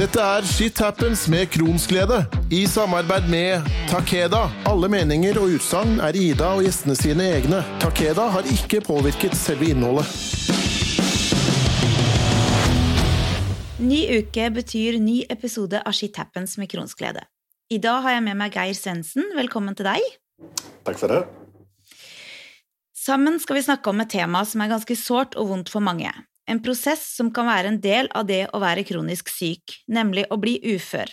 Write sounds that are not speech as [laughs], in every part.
Dette er Shit Happens med Kronsglede, i samarbeid med Takeda. Alle meninger og utsagn er Ida og gjestene sine egne. Takeda har ikke påvirket selve innholdet. Ny uke betyr ny episode av Shit Happens med Kronsglede. I dag har jeg med meg Geir Svendsen. Velkommen til deg. Takk for det. Sammen skal vi snakke om et tema som er ganske sårt og vondt for mange. En prosess som kan være en del av det å være kronisk syk, nemlig å bli ufør.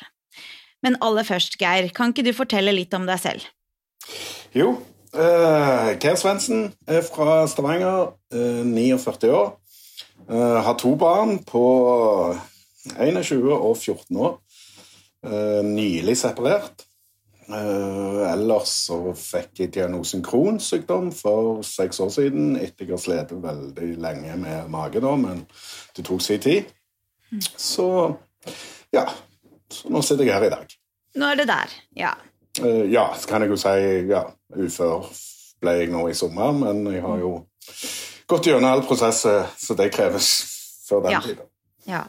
Men aller først, Geir, kan ikke du fortelle litt om deg selv? Jo, uh, Geir Svendsen er fra Stavanger, uh, 49 år. Uh, har to barn på 21 og 14 år. Uh, nylig separert. Uh, ellers så fikk jeg diagnosen Crohns sykdom for seks år siden, etter jeg har slitt veldig lenge med mage, da, men det tok sin tid. Så ja. Så nå sitter jeg her i dag. Nå er det der, ja. Uh, ja, så kan jeg jo si ja, ufør ble jeg nå i sommer, men jeg har jo gått gjennom all prosess så det kreves før den Ja. tida. ja.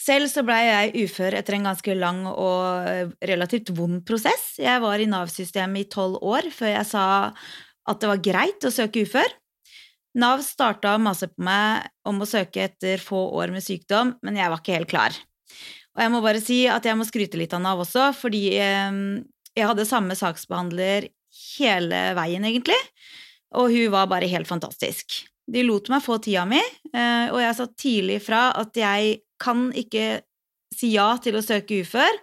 Selv så blei jeg ufør etter en ganske lang og eh, relativt vond prosess. Jeg var i Nav-systemet i tolv år før jeg sa at det var greit å søke ufør. Nav starta å mase på meg om å søke etter få år med sykdom, men jeg var ikke helt klar. Og jeg må bare si at jeg må skryte litt av Nav også, fordi eh, jeg hadde samme saksbehandler hele veien, egentlig, og hun var bare helt fantastisk. De lot meg få tida mi, eh, og jeg sa tidlig fra at jeg kan ikke si ja til å søke ufør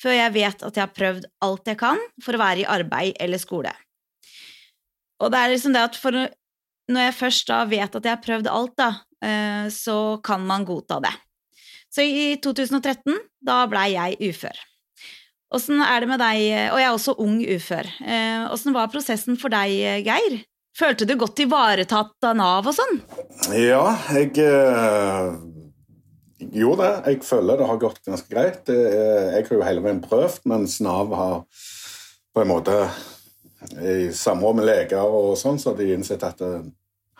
før jeg vet at jeg har prøvd alt jeg kan for å være i arbeid eller skole. Og det er liksom det at for når jeg først da vet at jeg har prøvd alt, da, eh, så kan man godta det. Så i 2013, da blei jeg ufør. Åssen er det med deg, og jeg er også ung ufør, eh, åssen var prosessen for deg, Geir? Følte du godt ivaretatt av Nav og sånn? Ja, jeg eh, da. Jeg føler det har gått ganske greit. Jeg har jo hele veien prøvd, mens Nav har på en måte i samråd med leger og sånn, så har de innsett at eh,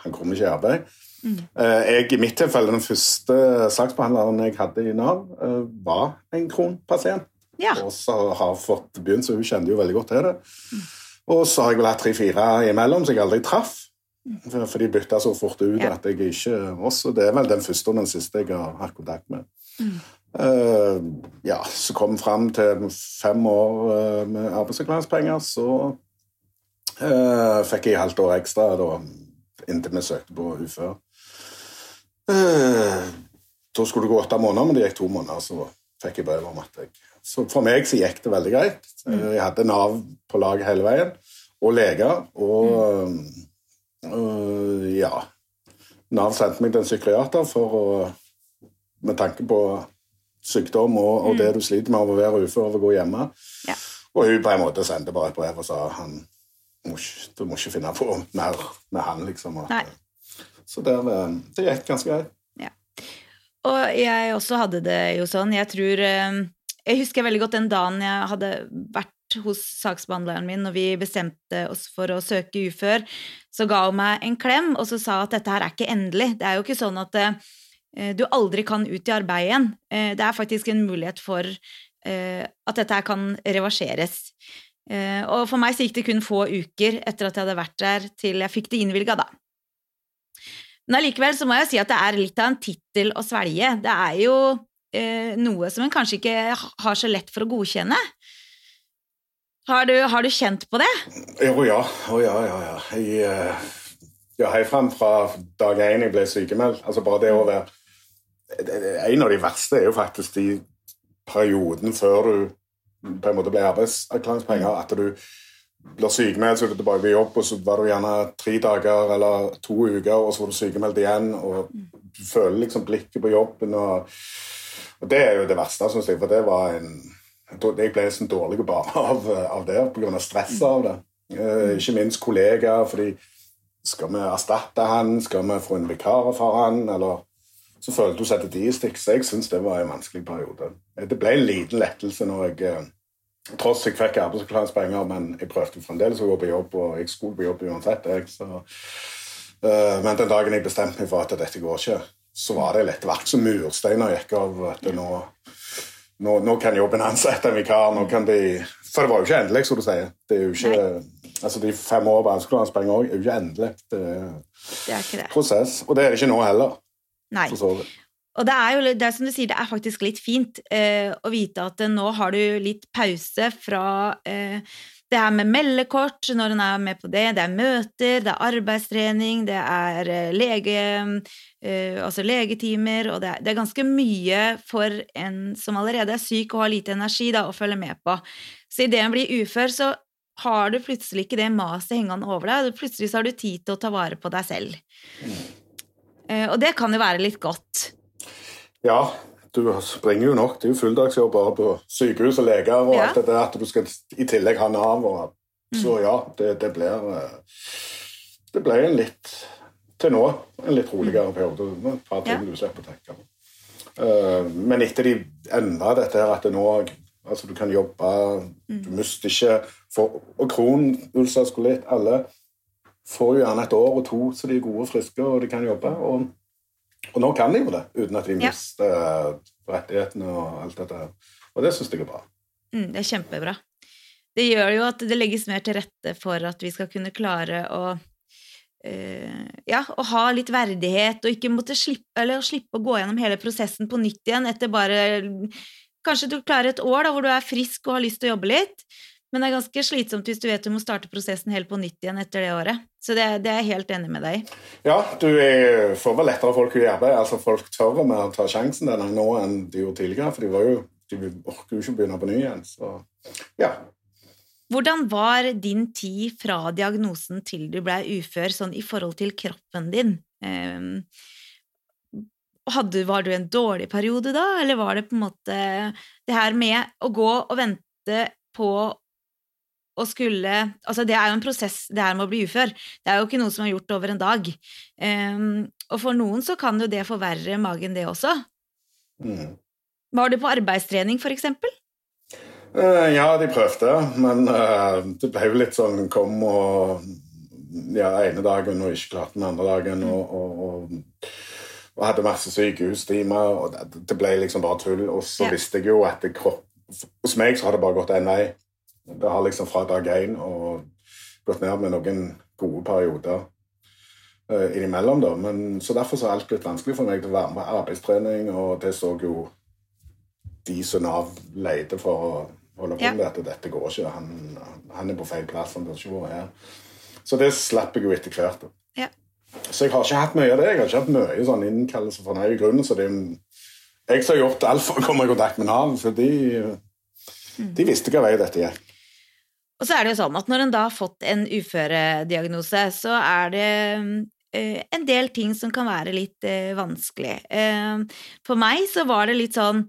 han kommer ikke i arbeid. Mm. Jeg, I mitt tilfelle, den første saksbehandleren jeg hadde i Nav, eh, var en kronpasient. Ja. Og så har fått begynt, så hun kjente jo veldig godt til det. Og så har jeg vel hatt tre-fire imellom, så jeg aldri traff. For for de bytta så fort ut at jeg ikke også, Det er vel den første og den siste jeg har hatt kontakt med. Eh, ja, så kom fram til fem år uh, med arbeidsavklaringspenger, så uh, fikk jeg halvt år ekstra da, inntil vi søkte på ufør. Da skulle det gå åtte måneder, men det gikk to måneder, så fikk jeg brev om at jeg Så for meg så gikk det veldig greit. Eh, Jeg hadde Nav på lag hele veien, og leger, og øh, ja Nav sendte meg til en psykiater for å med tanke på sykdom og, og det du sliter med av å være ufør og gå hjemme. Ja. Og hun på en måte sendte bare et brev og sa han må ikke, du må ikke finne på mer med han, liksom. At, Så det, eh, det gikk ganske greit. Og jeg også hadde det jo sånn. Jeg tror eh, Jeg husker veldig godt den dagen jeg hadde vært hos saksbehandleren min når vi bestemte oss for å søke ufør, så ga hun meg en klem og så sa at dette her er ikke endelig. Det er jo ikke sånn at eh, du aldri kan ut i arbeid igjen. Eh, det er faktisk en mulighet for eh, at dette her kan reverseres. Eh, og for meg så gikk det kun få uker etter at jeg hadde vært der, til jeg fikk det innvilga, da. Men allikevel så må jeg si at det er litt av en tittel å svelge. Det er jo eh, noe som en kanskje ikke har så lett for å godkjenne. Har du, har du kjent på det? Jo, ja. Å, ja, ja, ja. Jeg, uh, ja, helt fra dag én jeg ble sykemeldt. Altså bare det å være En av de verste er jo faktisk de perioden før du på en måte ble arbeidsavklaringspenger. At du blir sykemeldt, så er du tilbake på jobb, og så var du gjerne tre dager eller to uker, og så var du sykemeldt igjen, og du føler liksom blikket på jobben. Og, og det er jo det verste, syns jeg, for det var en Jeg ble nesten dårlig bare [laughs] av, av det, pga. stresset av det. Eh, ikke minst kollegaer, fordi skal vi erstatte han? Skal vi få en vikar for han? Eller så følte hun seg de i stikk. Så jeg syns det var en vanskelig periode. Det ble en liten lettelse når jeg eh, Tross jeg fikk arbeidsavklaringspenger, men jeg prøvde fremdeles å gå på jobb, og jeg skulle på jobb uansett. Jeg, så, eh, men den dagen jeg bestemte meg for at dette går ikke, så var det etter hvert som mursteiner gikk av. at det nå nå, nå kan jobben ansette en vikar. nå kan de... For det var jo ikke endelig, som du sier. Det er jo ikke, altså De fem år på avskoleringspenger òg er jo ikke endelig. Det er Det er ikke det. prosess. Og det er det ikke nå heller. Nei. Og det er jo det er som du sier, det er faktisk litt fint eh, å vite at eh, nå har du litt pause fra eh, det er med meldekort, når en er med på det, det er møter, det er arbeidstrening, det er eh, lege, eh, altså legetimer, og det er, det er ganske mye for en som allerede er syk og har lite energi da, å følge med på. Så idet en blir ufør, så har du plutselig ikke det maset hengende over deg, og plutselig så har du tid til å ta vare på deg selv. Eh, og det kan jo være litt godt. Ja, du springer jo nok. Det er jo fulldagsjobb bare på sykehus og leger og Ja. alt det der, at du skal i tillegg ha Nav. Og, så ja, det, det blir eh, Det ble en litt til nå en litt roligere periode. med Et par ting du slipper å tenke på. Eh, men etter de endra dette her, at det nå altså du kan jobbe Du mister ikke for, Og Kron, ulcer, skolitt, alle får jo gjerne et år og to så de er gode og friske og de kan jobbe. Og, og nå kan de jo det, uten at de Ja. mister eh, rettighetene og alt dette. Og det syns jeg er bra. Mm, det er kjempebra. Det gjør jo at det legges mer til rette for at vi skal kunne klare å Uh, ja, å ha litt verdighet, og ikke måtte slippe, eller slippe å gå gjennom hele prosessen på nytt igjen etter bare Kanskje du klarer et år da, hvor du er frisk og har lyst til å jobbe litt, men det er ganske slitsomt hvis du vet du må starte prosessen helt på nytt igjen etter det året. Så det, det er jeg helt enig med deg i. Ja, du er, får vel lettere folk i arbeid. altså Folk tør mer å ta sjansen denne nå enn de gjorde tidligere. For de, var jo, de orker jo ikke å begynne på ny igjen. Så ja. Hvordan var din tid fra diagnosen til du ble ufør, sånn i forhold til kroppen din? Um, hadde, var du en dårlig periode da, eller var det på en måte det her med å gå og vente på å skulle Altså, det er jo en prosess, det her med å bli ufør. Det er jo ikke noe som er gjort over en dag. Um, og for noen så kan jo det forverre magen, det også. Mm. Var du på arbeidstrening, for eksempel? Uh, ja, de prøvde, men uh, det ble jo litt sånn kom og ja, ene dagen og ikke klarte den andre dagen. Og, og, og, og hadde masse sykehustimer, og det, ble liksom bare tull. Og så Ja. visste jeg jo at det kropp Hos meg så har det bare gått én vei. Det har liksom fra dag én og gått ned med noen gode perioder uh, innimellom, da. Men, så derfor så har alt blitt vanskelig for meg til å være med på arbeidstrening, og det så jo de som Nav leter for å holde på Ja. at dette. Går ikke. Han, han er på feil plass. Han bør ikke være her. Så det slapp jeg jo etter hvert. Ja. Så jeg har ikke hatt mye av det. Jeg har ikke hatt mye sånn innkallelse for den grunnen. Så det er jeg som har gjort alt for å komme i kontakt med Nav, for de, Mm. de visste hva vei dette gikk. Og så er det jo sånn at når en da har fått en uførediagnose, så er det eh, en del ting som kan være litt eh, vanskelig. Eh, for meg så var det litt sånn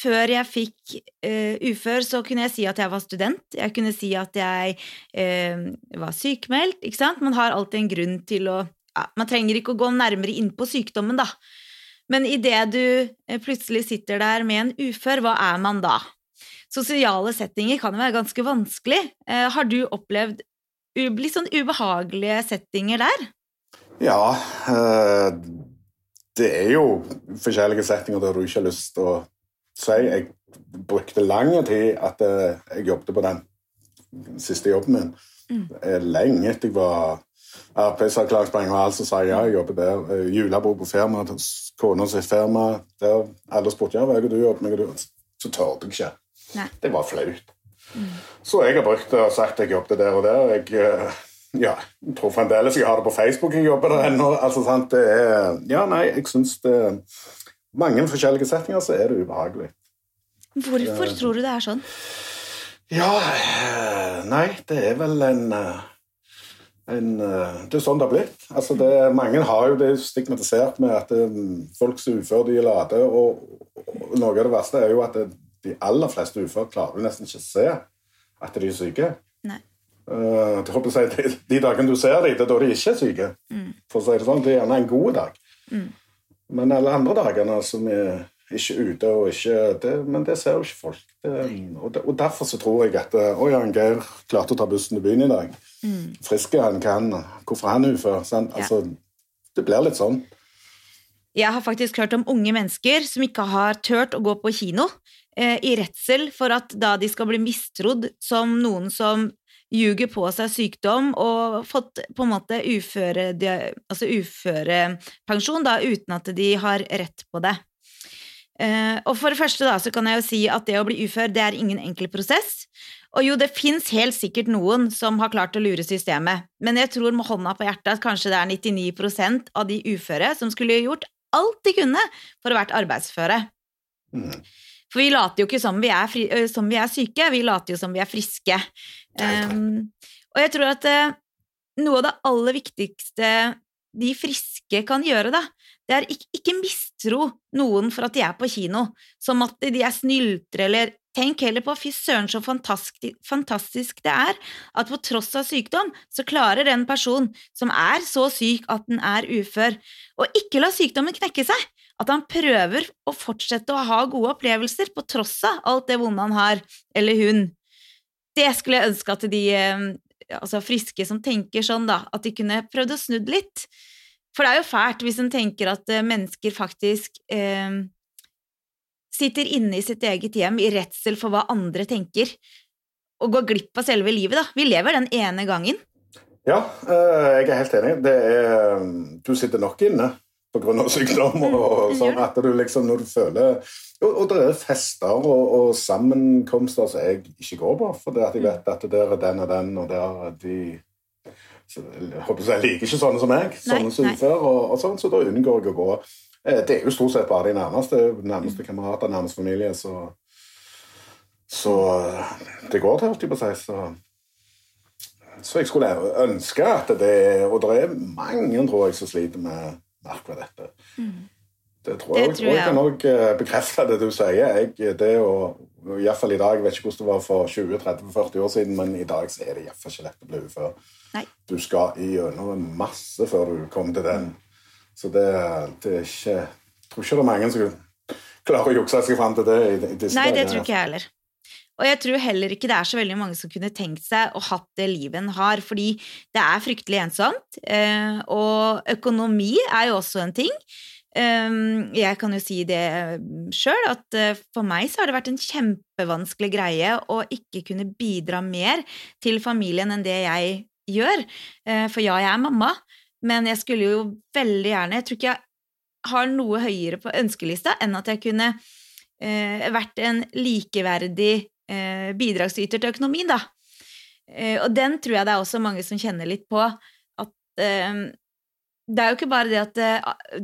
Før jeg fikk uh, ufør, så kunne jeg si at jeg var student. Jeg kunne si at jeg uh, var sykemeldt, ikke sant. Man har alltid en grunn til å ja, Man trenger ikke å gå nærmere inn på sykdommen, da. Men idet du uh, plutselig sitter der med en ufør, hva er man da? Sosiale settinger kan jo være ganske vanskelig. Eh, har du opplevd litt sånn ubehagelige settinger der? Ja eh, Det er jo forskjellige settinger der du ikke har lyst til å si. Jeg brukte lang tid at eh, jeg jobbet på den siste jobben min. Mm. Lenge etter jeg var arbeidsavklaringspenger og alt, så sa jeg ja, jeg jobber der. Julebord på firmaet, kona sitt firma. Der alle spurte ja, hva er det du jobber med? hva er du-» Så tørde jeg ikke. Nei. Det var flaut. Så jeg har brukt det og sagt jeg jobbet der og der. Jeg eh, ja, tror fremdeles jeg har det på Facebook. Jeg jobber der ennå. Altså, sant? Det er, ja, nei, jeg syns det Mange forskjellige settinger så er det ubehagelig. Hvorfor tror du det er sånn? Ja eh, Nei, det er vel en eh, en, det er sånn det har blitt. Altså det, mange har jo det stigmatisert med at folk er uføre, de er late. Og, og noe av det verste er jo at det, de aller fleste uføre klarer jo nesten ikke å se at de er syke. Nei. Uh, si, de, de dagene du ser dem, det er da de ikke er syke. Mm. For å si det sånn, Det er gjerne en god dag. Mm. Men alle andre dagene som er ikke ute og ikke det, Men det ser jo ikke folk. Det, og, og Derfor så tror jeg at eh, Å ja, Geir klarte å ta bussen til byen i dag. Mm. Frisk er han, hva han, hvorfor han er ufør. sant? Ja. Altså, det blir litt sånn. Jeg har faktisk hørt om unge mennesker som ikke har turt å gå på kino eh, i redsel for at da de skal bli mistrodd som noen som ljuger på seg sykdom og fått på en måte uføre, altså uførepensjon da, uten at de har rett på det. Eh, og for det første da, så kan jeg jo si at det å bli ufør det er ingen enkel prosess. Og jo, det fins helt sikkert noen som har klart å lure systemet, men jeg tror med hånda på hjertet at kanskje det er 99% av de uføre som skulle gjort alt de kunne for å vært arbeidsføre. Mm. For vi later jo ikke som vi, er, fri, som vi, er, syke, vi later jo som vi er friske. Um, og jeg tror at uh, noe av det aller viktigste de friske kan gjøre, da, det er ikke, ikke mistro noen for at de er på kino, som at de er snyltere eller Tenk heller på fy søren så fantastisk, fantastisk, det er at på tross av sykdom så klarer en person som er så syk at den er ufør, å ikke la sykdommen knekke seg, at han prøver å fortsette å ha gode opplevelser på tross av alt det vonde han har, eller hun. Det skulle jeg ønske at de eh, altså friske som tenker sånn, da, at de kunne prøvd å snudd litt. For det er jo fælt hvis en tenker at eh, mennesker faktisk eh, sitter inne i sitt eget hjem i redsel for hva andre tenker, og går glipp av selve livet, da. Vi lever den ene gangen. Ja, eh, jeg er helt enig. Er Du sitter nok inne pga. sykdom og mm, sånn at du liksom når du føler Og, og det er fester og, og, sammenkomster som jeg ikke går på, for det at jeg vet at der er den og den, og der er de så, jeg, håper jeg liker ikke sånne som meg, sånne som ufør, og, og sånn, så da unngår jeg å gå. Eh, det er jo stort sett bare de nærmeste, nærmeste kamerater, nærmeste familie, så Så det går til, holdt jeg på å si. Så, så jeg skulle ønske at det Og det er mange, tror jeg, som sliter med akkurat dette. Mm. Det tror jeg, det tror jeg. jeg kan òg eh, bekrefte det du sier. Jeg, det å, Iallfall i dag. Jeg vet ikke hvordan det var for 20-30-40 år siden, men i dag så er det iallfall ikke lett å bli ufør. Du skal gjennom masse før du kommer til den så det, det er ikke Jeg tror ikke det er mange som klarer å jukse seg fram til det. i, i Nei, det tror ikke jeg heller. Og jeg tror heller ikke det er så veldig mange som kunne tenkt seg å hatt det livet en har, fordi det er fryktelig ensomt. Eh, og økonomi er jo også en ting. Ehm, jeg kan jo si det sjøl, at eh, for meg så har det vært en kjempevanskelig greie å ikke kunne bidra mer til familien enn det jeg gjør. Eh, for ja, jeg er mamma, men jeg skulle jo veldig gjerne Jeg tror ikke jeg har noe høyere på ønskelista enn at jeg kunne eh, vært en likeverdig eh, bidragsyter til økonomien, da. Eh, og den tror jeg det er også mange som kjenner litt på. At eh, det er jo ikke bare det at det,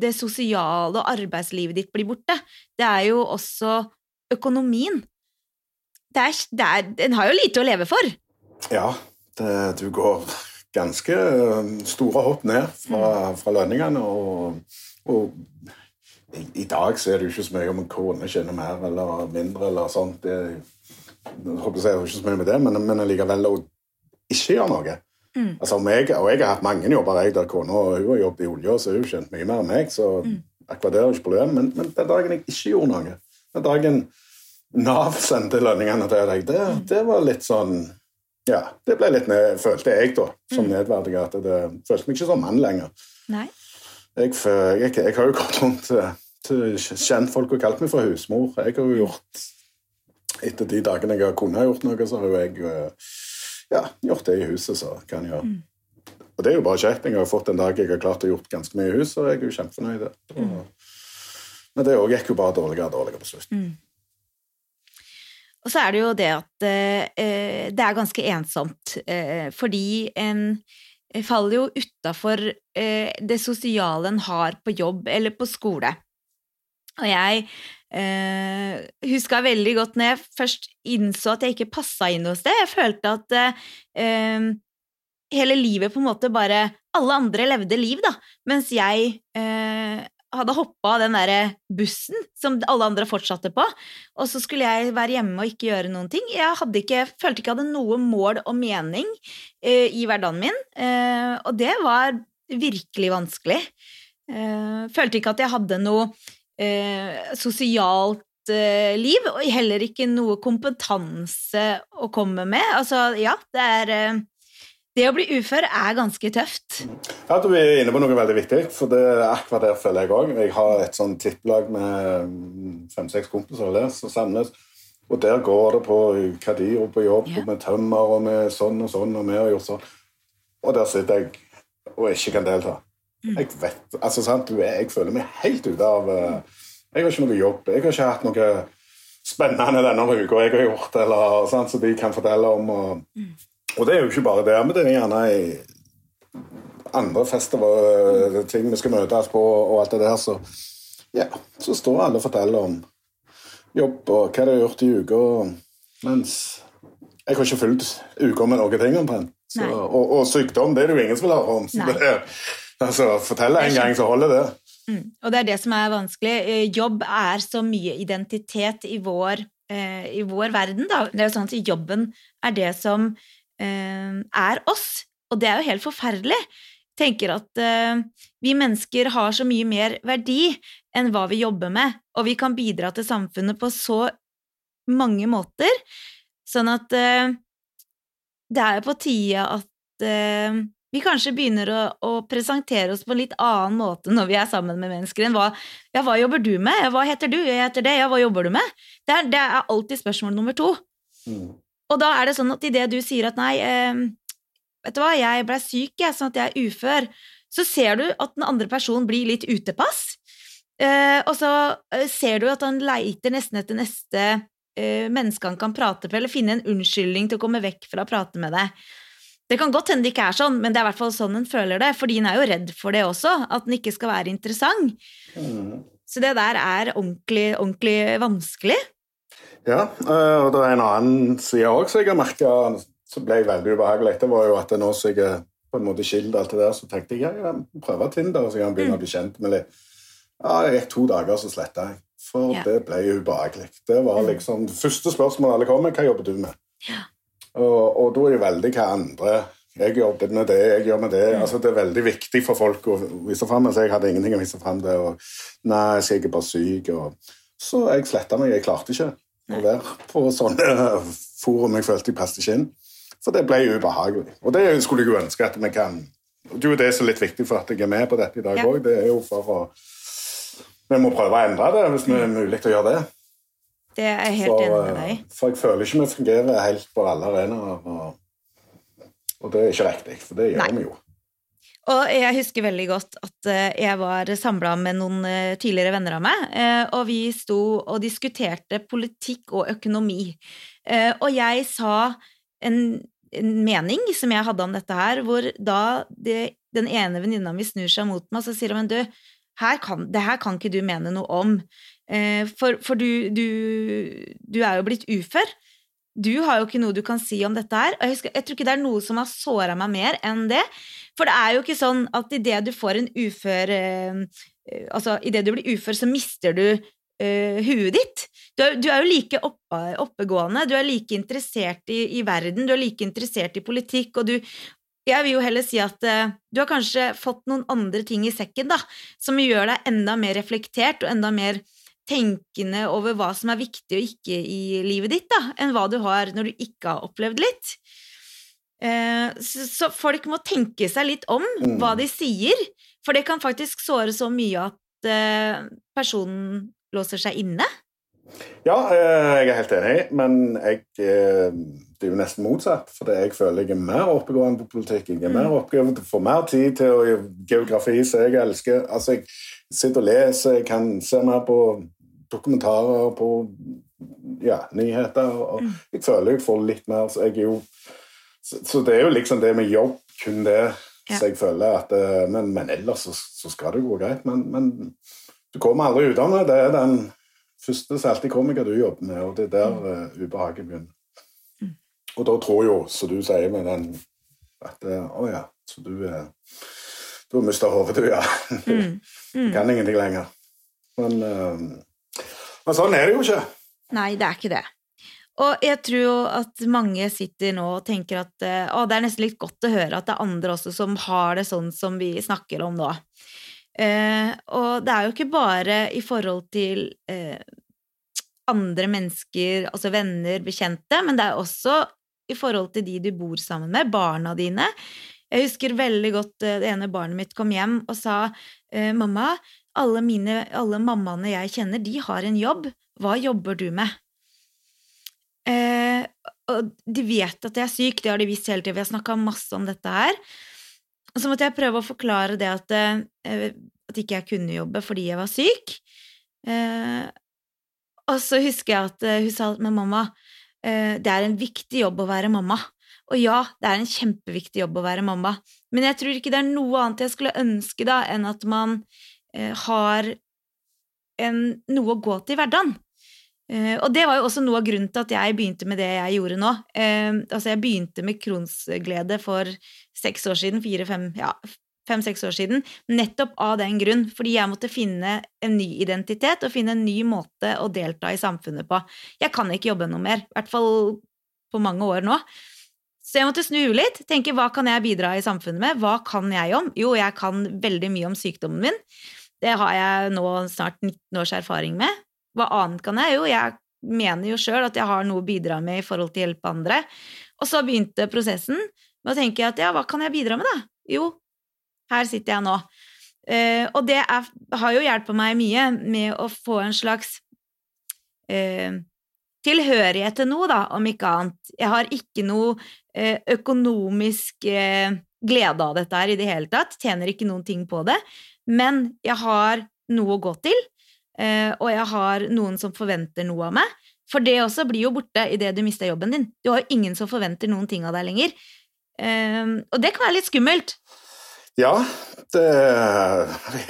det sosiale og arbeidslivet ditt blir borte, det er jo også økonomien. Det er, det er, en har jo lite å leve for. Ja, det, du går ganske eh, store hopp ned fra, mm. fra lønningene. Og, og i, i, dag så er det jo ikke så mye om en kone tjener mer eller mindre eller sånt. Det, jeg håper jeg ikke så mye med det, men, men likevel å ikke gjøre noe. Mm. Altså, jeg, og jeg har hatt mange jobber jeg, der kona har jobbet i olje, så hun har mye mer enn meg. så mm. akkurat det er ikke problem. Men, men, den dagen jeg ikke gjorde noe, den dagen Nav sendte lønningene til deg, det, mm. det var litt sånn ja, det ble litt ned, følte jeg da, som mm. nedverdiget. At det følte meg ikke som mann lenger. Nei. Jeg, jeg, jeg, har jo gått rundt til kjentfolk og kalt meg for husmor. Jeg har jo gjort Etter de dagene jeg har kunnet gjort noe, så har jo jeg eh, ja, gjort det i huset, så kan jeg. Mm. Og det er jo bare kjekt. Jeg har fått en dag jeg har klart å gjort ganske mye i huset, og jeg er jo kjempefornøyd. Mm. Men det gikk jo bare dårligere og dårligere på slutt. Mm. Og så er det jo det at eh, det er ganske ensomt, eh, fordi en faller jo utafor eh, det sosiale en har på jobb eller på skole. Og jeg eh, huska veldig godt når jeg først innså at jeg ikke passa inn noe sted. Jeg følte at eh, hele livet på en måte bare Alle andre levde liv, da, mens jeg eh, hadde hoppa av den der bussen som alle andre fortsatte på, og så skulle jeg være hjemme og ikke gjøre noen ting. Jeg ikke, følte ikke jeg hadde noe mål og mening uh, i hverdagen min, og det var virkelig vanskelig. Følte ikke at jeg hadde noe eh, sosialt eh, liv, og heller ikke noe kompetanse å komme med. Altså, ja, det er eh, Det å bli ufør er ganske tøft. Ja, Du er inne på noe veldig viktig, for det er akkurat der føler jeg òg. Jeg har et sånn tipplag med fem-seks kompiser der som samles. Og der går det på hva de gjør på jobb, Ja. og med tømmer og med sånn og sånn, og vi har gjort sånn. Og der sitter jeg og ikke kan delta. Jeg vet, altså sant, Jeg føler meg helt ute av eh, Jeg har ikke noe jobb. Jeg har ikke hatt noe spennende denne uka jeg har gjort, eller sant, som de kan fortelle om. Og, og det er jo ikke bare det, men det er gjerne i andre festivaler, ting vi skal møtes på, og alt det der, så ja, så står alle og forteller om jobb og hva de har gjort i uka, mens jeg har ikke fulgt uka med noen ting omtrent. Så, og, og sykdom, det er det jo ingen som vil høre om. Så Nei. det, altså, fortelle en gang, så holder det. Mm. Og det er det som er vanskelig. Eh, Jobb er så mye identitet i vår, eh, i vår verden, da. Det er sånn at jobben er det som eh, er oss, og det er jo helt forferdelig. tenker at eh, vi mennesker har så mye mer verdi enn hva vi jobber med, og vi kan bidra til samfunnet på så mange måter, sånn at eh, det er jo på tide at eh, vi kanskje begynner å, å presentere oss på en litt annen måte når vi er sammen med mennesker enn hva Ja, hva jobber du med? Ja, Hva heter du? Jeg heter det. Ja, hva jobber du med? Det er, det er alltid spørsmål nummer to. Mm. Og da er det sånn at idet du sier at nei, eh, vet du hva, jeg ble syk, jeg, sånn at jeg er ufør, så ser du at den andre personen blir litt utepass. Eh, og så eh, ser du at han leiter nesten etter neste eh, menneske han kan prate med, eller finne en unnskyldning til å komme vekk fra å prate med deg. Det kan godt hende det ikke er sånn, men det er i hvert fall sånn en føler det, fordi en er jo redd for det også, at den ikke skal være interessant. Mm. Så det der er ordentlig, ordentlig vanskelig. Ja, eh, og det er en annen side òg som jeg har merka som ble veldig ubehagelig. Det var jo at nå som jeg er på en måte skilt alt det der, så tenkte jeg ja, jeg prøver Tinder, så jeg kan begynne å bli kjent med litt. Ja, det gikk to dager, så sletta jeg. For Ja. det ble ubehagelig. Det var Mm. liksom det første spørsmålet alle kom med, hva jobber du med? Ja. Og, og da er det veldig hva andre Jeg jobber med det, jeg gjør med det. Mm. Altså, det er veldig viktig for folk å vise fram. Så jeg hadde ingenting å vise fram det. Og, nei, så jeg er bare syk. Og, så jeg sletta meg. Jeg klarte ikke å være på sånne forum jeg følte jeg passet ikke inn. For det ble ubehagelig. Og det skulle jeg jo ønske at vi kan Det er jo det som er litt viktig for at jeg er med på dette i dag Ja. Det er jo for å Vi må prøve å endre det hvis det er mulig å gjøre det. Det er jeg helt enig med deg i. eh, for jeg føler ikke vi fungerer helt på alle arenaer. Og, og det er ikke riktig, for det gjør Nei. vi jo. Og jeg husker veldig godt at eh, jeg var samla med noen eh, tidligere venner av meg, eh, og vi sto og diskuterte politikk og økonomi. Eh, Og jeg sa en, en mening som jeg hadde om dette her, hvor da det, den ene venninna mi snur seg mot meg, så sier hun men du, her kan, det her kan ikke du mene noe om, Eh, for, for du, du, du er jo blitt ufør. Du har jo ikke noe du kan si om dette her. Og jeg, husker, jeg tror ikke det er noe som har såra meg mer enn det. For det er jo ikke sånn at idet du får en ufør eh, eh, Altså, idet du blir ufør, så mister du eh, huet ditt. Du er, du er jo like oppe, oppegående, du er like interessert i, i verden, du er like interessert i politikk, og du jeg vil jo heller si at eh, du har kanskje fått noen andre ting i sekken da, som gjør deg enda mer reflektert og enda mer tenkende over hva som er viktig og ikke i livet ditt, da, enn hva du har når du ikke har opplevd litt. Eh, så, folk må tenke seg litt om Mm. hva de sier, for det kan faktisk såre så mye at eh, personen låser seg inne. Ja, eh, jeg er helt enig, men jeg, det er jo nesten motsatt. For jeg føler jeg er mer oppegående på politikk. Jeg er mer oppegående får mer tid til å geografi, som jeg elsker. Altså, jeg sitter og leser, jeg kan se mer på dokumentarer, på ja, nyheter. Og jeg føler jeg får litt mer så jeg er jo så, så det er jo liksom det med jobb, kun det. Ja. Så jeg føler at eh, Men, men ellers så, så skal det gå greit. Men, men du kommer aldri ut av det. Det er den første som alltid kommer hva du jobber med, og det er der uh, ubehaget begynner. Og da tror jo, som du sier med den at Å oh ja, så du er Du har mista hodet, du, ja. Mm. Du kan ingenting lenger. Men, eh, men sånn er det jo ikke. Nei, det er ikke det. Og jeg tror jo at mange sitter nå og tenker at eh, å, det er nesten litt godt å høre at det er andre også som har det sånn som vi snakker om nå. Eh, og det er jo ikke bare i forhold til eh, andre mennesker, altså venner, bekjente, men det er også i forhold til de du bor sammen med, barna dine. Jeg husker veldig godt eh, det ene barnet mitt kom hjem og sa eh, mamma, alle, mine, alle mammaene jeg kjenner, de har en jobb. Hva jobber du med? Eh, og de vet at jeg er syk, det har de visst hele tiden. Vi har snakka masse om dette her. Og så måtte jeg prøve å forklare det at, eh, at ikke jeg kunne jobbe fordi jeg var syk. Eh, og så husker jeg at eh, hun sa med mamma eh, det er en viktig jobb å være mamma. Og ja, det er en kjempeviktig jobb å være mamma, men jeg tror ikke det er noe annet jeg skulle ønske da enn at man har en, noe å gå til i hverdagen. Uh, og det var jo også noe av grunnen til at jeg begynte med det jeg gjorde nå. Uh, altså jeg begynte med kronsglede for seks år siden, fire-fem ja, fem-seks år siden, nettopp av den grunn, fordi jeg måtte finne en ny identitet og finne en ny måte å delta i samfunnet på. Jeg kan ikke jobbe noe mer, i hvert fall på mange år nå. Så jeg måtte snu litt, tenke hva kan jeg bidra i samfunnet med, hva kan jeg om? Jo, jeg kan veldig mye om sykdommen min. Det har jeg nå snart 19 års erfaring med. Hva annet kan jeg? Jo, jeg mener jo sjøl at jeg har noe å bidra med i forhold til å hjelpe andre. Og så begynte prosessen med å tenke at ja, hva kan jeg bidra med, da? Jo, her sitter jeg nå. Uh, og det er, har jo hjulpet meg mye med å få en slags uh, tilhørighet til noe, da, om ikke annet. Jeg har ikke noe uh, økonomisk glede av dette her i det hele tatt. Tjener ikke noen ting på det. Men jeg har noe å gå til. Uh, og jeg har noen som forventer noe av meg. For det også blir jo borte idet du mister jobben din. Du har jo ingen som forventer noen ting av deg lenger. Uh, og det kan være litt skummelt. Ja, det,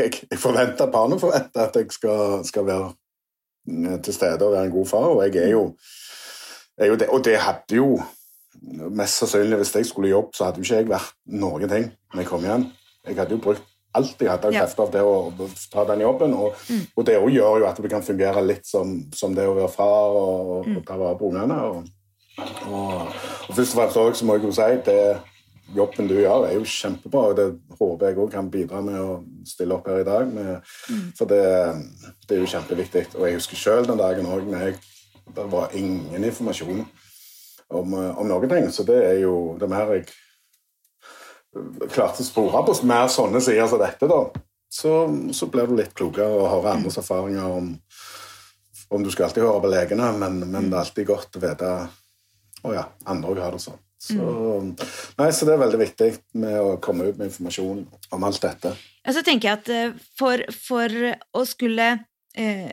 jeg forventer barnet forventer at jeg skal, skal, være eh, til stede og være en god far, og jeg er jo, er jo det. Og det hadde jo mest sannsynlig Hvis jeg skulle jobbe, så hadde jo ikke jeg vært noen ting når jeg kom hjem. Jeg hadde jo brukt alt jeg hadde av krefter av det å ta den jobben. Og, mm. og det gjør jo at det kan fungere litt som, som det å være far og, mm. og ta vare på ungene. Og, og, og, først og fremst også, så må jeg jo si det jobben du gjør, er jo kjempebra, og det håper jeg òg kan bidra med å stille opp her i dag. Med, mm. For det, det, er jo kjempeviktig. Og jeg husker sjøl den dagen òg det var ingen informasjon om, om noen ting. Så det er jo det mer jeg klarte å spore på mer sånne sider som dette, da, så, så blir du litt klokere og hører andres erfaringer om om du skal alltid høre på legene, men, men det er alltid godt å vite å ja, andre òg har det sånn. Så, nei, så det er veldig viktig med å komme ut med informasjon om alt dette. Ja, så tenker jeg at eh, for, for å skulle eh,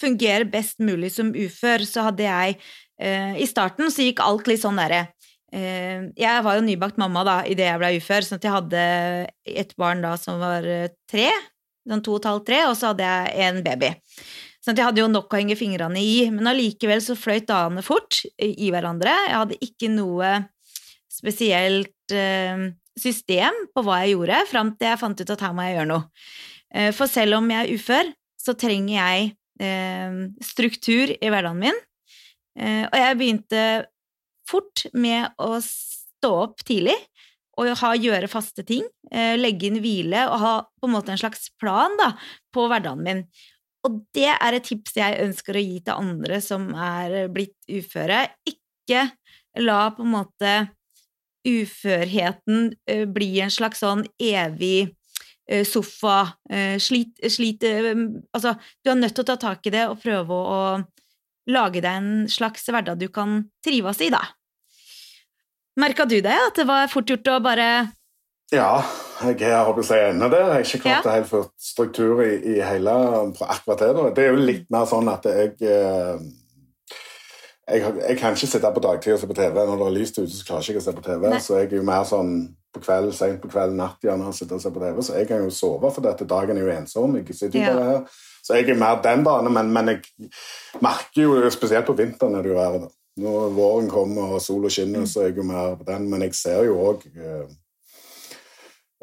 fungere best mulig som ufør, så hadde jeg eh, I starten så gikk alt litt sånn derre Eh, jeg var jo nybakt mamma da idet jeg ble ufør, sånn at jeg hadde et barn da som var eh, tre, sånn to og et halvt, tre, og så hadde jeg en baby. Sånn at jeg hadde jo nok å henge fingrene i, men allikevel så fløyt dagene fort i hverandre. Jeg hadde ikke noe spesielt system på hva jeg gjorde, fram til jeg fant ut at her må jeg gjøre noe. For selv om jeg er ufør, så trenger jeg struktur i hverdagen min. Og jeg begynte fort med å stå opp tidlig og ha, gjøre faste ting, eh, legge inn hvile og ha på en måte en slags plan da, på hverdagen min. Og det er et tips jeg ønsker å gi til andre som er blitt uføre. Ikke la på en måte uførheten eh, bli en slags sånn evig eh, sofa slit, slit Altså, du er nødt til å ta tak i det og prøve å lage deg en slags hverdag du kan trives i, da. Merka du det, at det var fort gjort å bare Ja, jeg har håper jeg ennå der. Jeg har ikke klart ja. å helt få struktur i, i hele akkurat det. Det er jo litt mer sånn at jeg eh, jeg, jeg, kan ikke sitte på dagtid og se på TV. Når det er lyst ute, så klarer jeg ikke å se på TV. Nei. Så jeg er jo mer sånn på kveld, sent på kveld, natt gjerne, sitte og ser på TV. Så jeg kan jo sove, for dette dagen er jo ensom. Jeg sitter jo bare her. Så jeg er mer den bane, men, men, jeg merker jo spesielt på vinteren er det jo verre. Når våren kommer og sola skinner, så er jeg jo mer på den. Men jeg ser jo òg eh,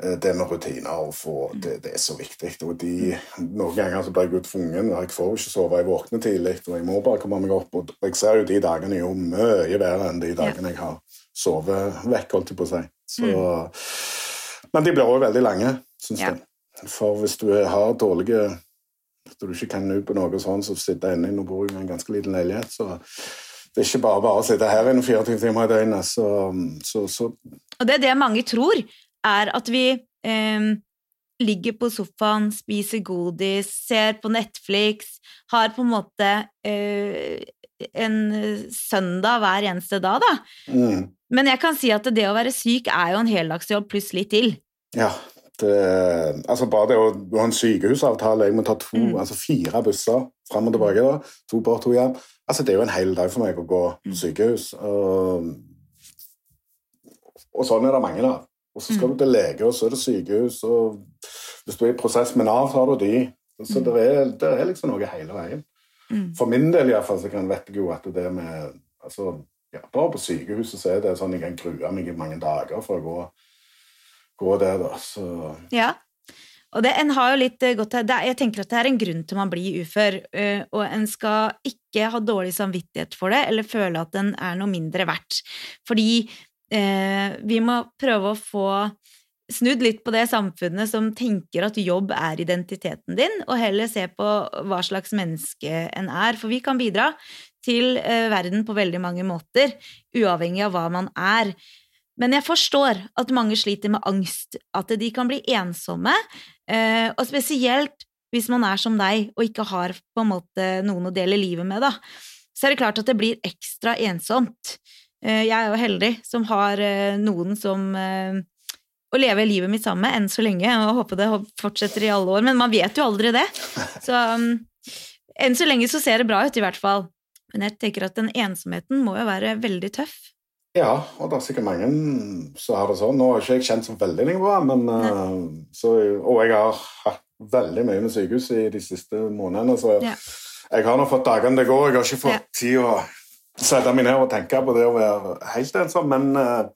eh, det med rutiner og få, det, det, er så viktig. Og de, Noen ganger så blir jeg tvungen. Jeg får jo ikke sove, jeg våkner tidlig, og jeg må bare komme meg opp. Og jeg ser jo de dagene er jo mye bedre enn de dagene jeg har sovet vekk, holdt jeg på å si. Så, mm. Men de blir òg veldig lange, syns ja. jeg. For hvis du har dårlige Hvis du ikke kan ut på noe sånt, så sitter jeg inne og bor i en ganske liten leilighet, så det er ikke bare bare å sitte her inne 24 timer i døgnet. Så, så, så Og det er det mange tror, er at vi eh, ligger på sofaen, spiser godis, ser på Netflix, har på en måte eh, en søndag hver eneste dag, da. mm, Men jeg kan si at det å være syk er jo en heldagsjobb pluss litt til. Ja. Det, altså bare det å ha en sykehusavtale Jeg må ta to, Mm. altså fire busser fram og tilbake. da, To bort, to hjem. Altså Det er jo en hel dag for meg å gå Mm. på sykehus. Og, og sånn er det mange av. Og så skal Mm. du til lege, og så er det sykehus. og Hvis du er i prosess med Nav, så har du de. Så Mm. det, er, det er liksom noe hele veien. Mm. For min del i hvert fall, så kan vet jeg jo at det med altså, ja, Bare på sykehuset så er det sånn jeg kan grue meg i mange dager for å gå, gå der, da. Så Ja. Og det, en har jo litt eh, godt Jeg tenker at det er en grunn til man blir ufør, eh, og en skal ikke ha dårlig samvittighet for det, eller føle at den er noe mindre verdt. Fordi eh, vi må prøve å få snudd litt på det samfunnet som tenker at jobb er identiteten din, og heller se på hva slags menneske en er. For vi kan bidra til eh, verden på veldig mange måter, uavhengig av hva man er. Men jeg forstår at mange sliter med angst, at de kan bli ensomme, eh, og spesielt hvis man er som deg og ikke har på en måte noen å dele livet med, da. Så er det klart at det blir ekstra ensomt. Eh, jeg er jo heldig som har noen som å leve livet mitt sammen med enn så lenge, og håper det fortsetter i alle år, men man vet jo aldri det. Så um, enn så lenge så ser det bra ut, i hvert fall. Men jeg tenker at den ensomheten må jo være veldig tøff. ja, og det er sikkert mange som har det sånn. Nå har ikke jeg kjent så veldig lenge på det, men eh, så, Og jeg har hatt veldig mye med sykehus i de siste månedene, så Ja. jeg har nå fått dagene det går. Jeg har ikke fått Ja. tid å sette meg ned og tenke på det å være helt ensom, men eh,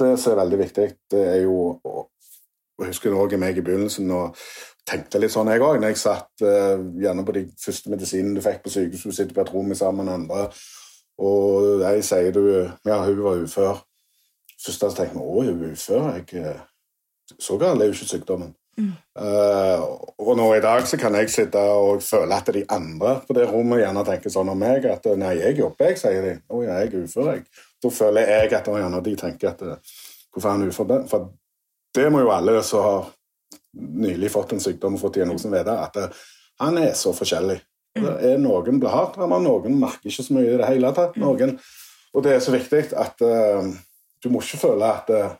det som er veldig viktig, det er jo å Jeg husker også meg i begynnelsen og tenkte litt sånn, jeg òg, når jeg satt uh, gjerne på de første medisinene du fikk på sykehuset, sitter på et rom sammen med andre, og jeg sier du Ja, hun var ufør. Først da tenkte jeg å, hun er ufør. Jeg, eh, så galt er jo ikke sykdommen. Mm. Uh, og nå i dag så kan jeg sitte og føle at de andre på det rommet gjerne tenker sånn om meg at nei, jeg jobber, jeg, sier de. Å ja, jeg er ufør, jeg. Da føler jeg at å, gjerne de tenker at hvorfor er han ufør? For det må jo alle som har nylig fått en sykdom og fått diagnosen vite, at det, han er så forskjellig. Det er Noen blir hardt rammet, noen merker ikke så mye i det hele tatt. Noen, og det er så viktig at uh, du må ikke føle at uh,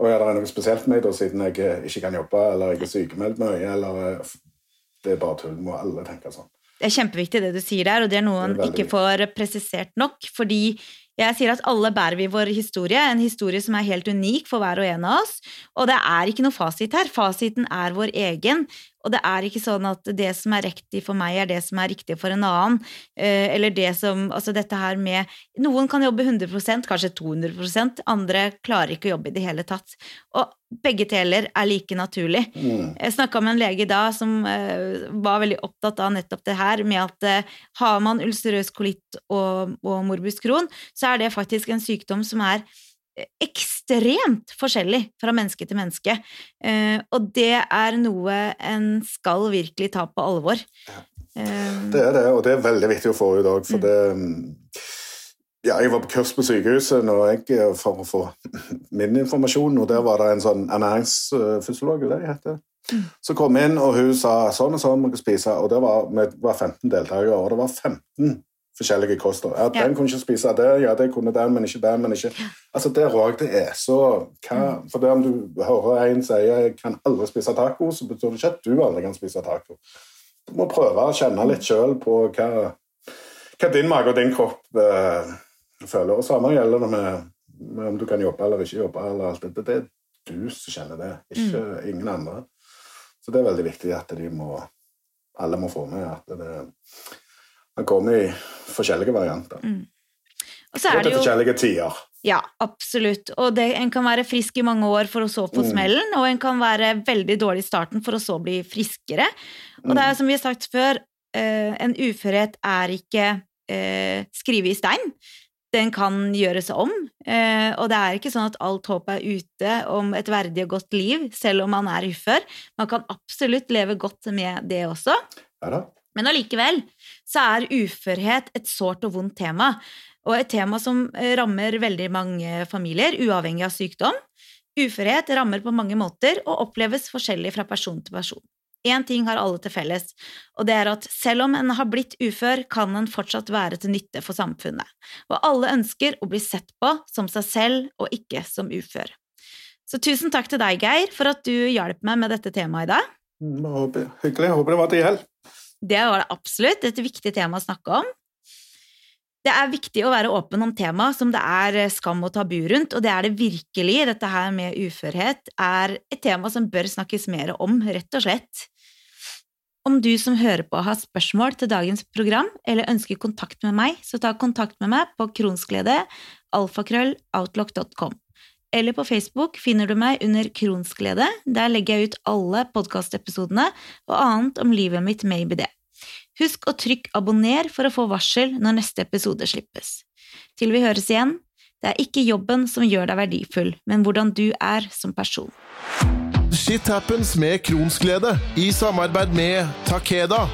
og ja, det er noe spesielt med meg da, siden jeg eh, ikke kan jobbe, eller jeg er sykemeldt mye, eller eh, Det er bare tull. Må alle tenke sånn. Det er kjempeviktig det du sier der, og det er noe Det man ikke får presisert nok. Fordi jeg sier at alle bærer vi vår historie, en historie som er helt unik for hver og en av oss. Og det er ikke noe fasit her. Fasiten er vår egen. Og det er ikke sånn at det som er riktig for meg, er det som er riktig for en annen. Eh, Eller det som Altså dette her med Noen kan jobbe 100% kanskje 200% andre klarer ikke å jobbe i det hele tatt. Og begge deler er like naturlig. Mm. Jeg snakka med en lege da som eh, var veldig opptatt av nettopp det her, med at eh, har man ulcerøs kolitt og, og morbus Crohn, så er det faktisk en sykdom som er ekstremt forskjellig fra menneske til menneske. Eh, og det er noe en skal virkelig ta på alvor. Ja. Det er det, og det er veldig viktig å få i dag, for Mm. det mm, Ja, jeg var på kurs på sykehuset når jeg, eh, for å få [laughs] min informasjon, og der var det en sånn ernæringsfysiolog, det heter. Mm. Så kom inn, og hun sa sånn og sånn må dere spise, og det var, vi var 15 deltakere, og det var 15 forskjellige koster. Ja, den kunne ikke spise det, ja, det kunne den, men ikke den, men ikke Altså, det òg, det er så hva, For det om du hører en si 'jeg kan aldri spise taco', så betyr det ikke at du aldri kan spise taco. Du må prøve å kjenne litt sjøl på hva, hva din mage og din kropp eh, føler. Og samme gjelder det med, med om du kan jobbe eller ikke jobbe. eller alt det. Det er du som kjenner det, ikke ingen andre. Så det er veldig viktig at de må, alle må få med at det, han kommer i forskjellige varianter. og så er det jo forskjellige tider. Ja, absolutt. Og det, en kan være frisk i mange år for å så få Mm. smellen, og en kan være veldig dårlig i starten for å så bli friskere. Og Mm. det er som vi har sagt før, eh, en uførhet er ikke eh, skrevet i stein. Den kan gjøres om, eh, og det er ikke sånn at alt håp er ute om et verdig og godt liv, selv om man er ufør. Man kan absolutt leve godt med det også. Ja da. Men allikevel så er uførhet et sårt og vondt tema, og et tema som eh, rammer veldig mange familier, uavhengig av sykdom. Uførhet rammer på mange måter og oppleves forskjellig fra person til person. Én ting har alle til felles, og det er at selv om en har blitt ufør, kan en fortsatt være til nytte for samfunnet, og alle ønsker å bli sett på som seg selv og ikke som ufør. Så tusen takk til deg, Geir, for at du hjalp meg med dette temaet i dag. Mm, hyggelig. Håper det var til hjelp. Det var det absolutt. Et viktig tema å snakke om. Det er viktig å være åpen om tema som det er skam og tabu rundt, og det er det virkelig. Dette her med uførhet er et tema som bør snakkes mer om, rett og slett. Om du som hører på har spørsmål til dagens program eller ønsker kontakt med meg, så ta kontakt med meg på kronsglede alfakrølloutlock.com. Eller på Facebook finner du meg under Kronsglede. Der legger jeg ut alle podkastepisodene og annet om livet mitt maybe det. Husk å trykke abonner for å få varsel når neste episode slippes. Til vi høres igjen, det er ikke jobben som gjør deg verdifull, men hvordan du er som person. Shit happens med Kronsglede i samarbeid med Takeda.